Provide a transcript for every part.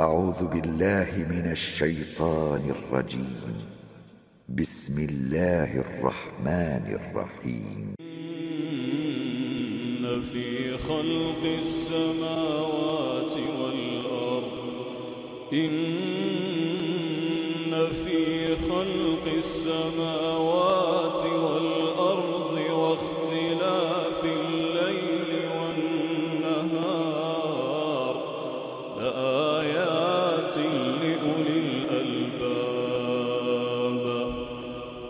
أعوذ بالله من الشيطان الرجيم. بسم الله الرحمن الرحيم. إن في خلق السماوات والأرض إن في خلق السماوات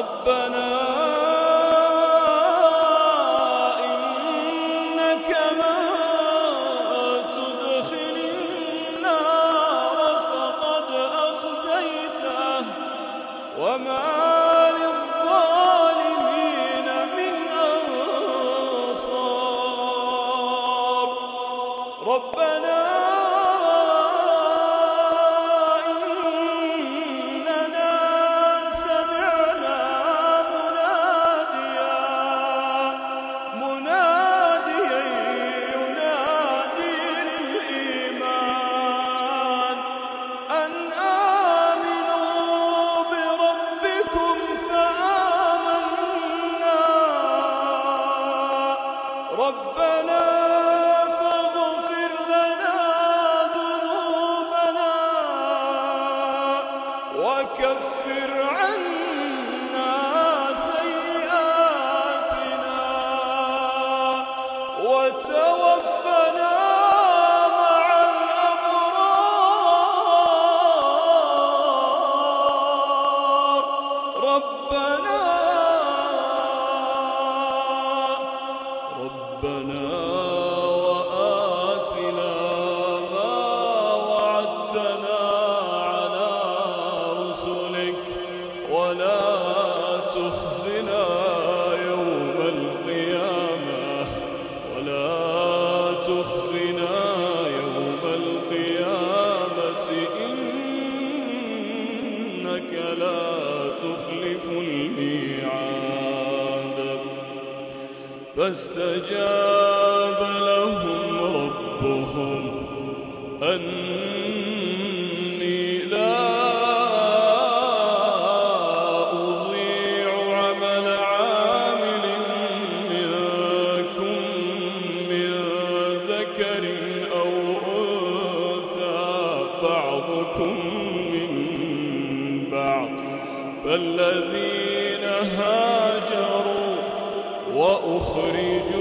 ربنا ربنا فاغفر لنا ذنوبنا وكفر عنا سيئاتنا وتوفنا مع الأبرار. ربنا إنك لا تخلف الميعاد. فاستجاب لهم ربهم أني فالذين هاجروا وأخرجوا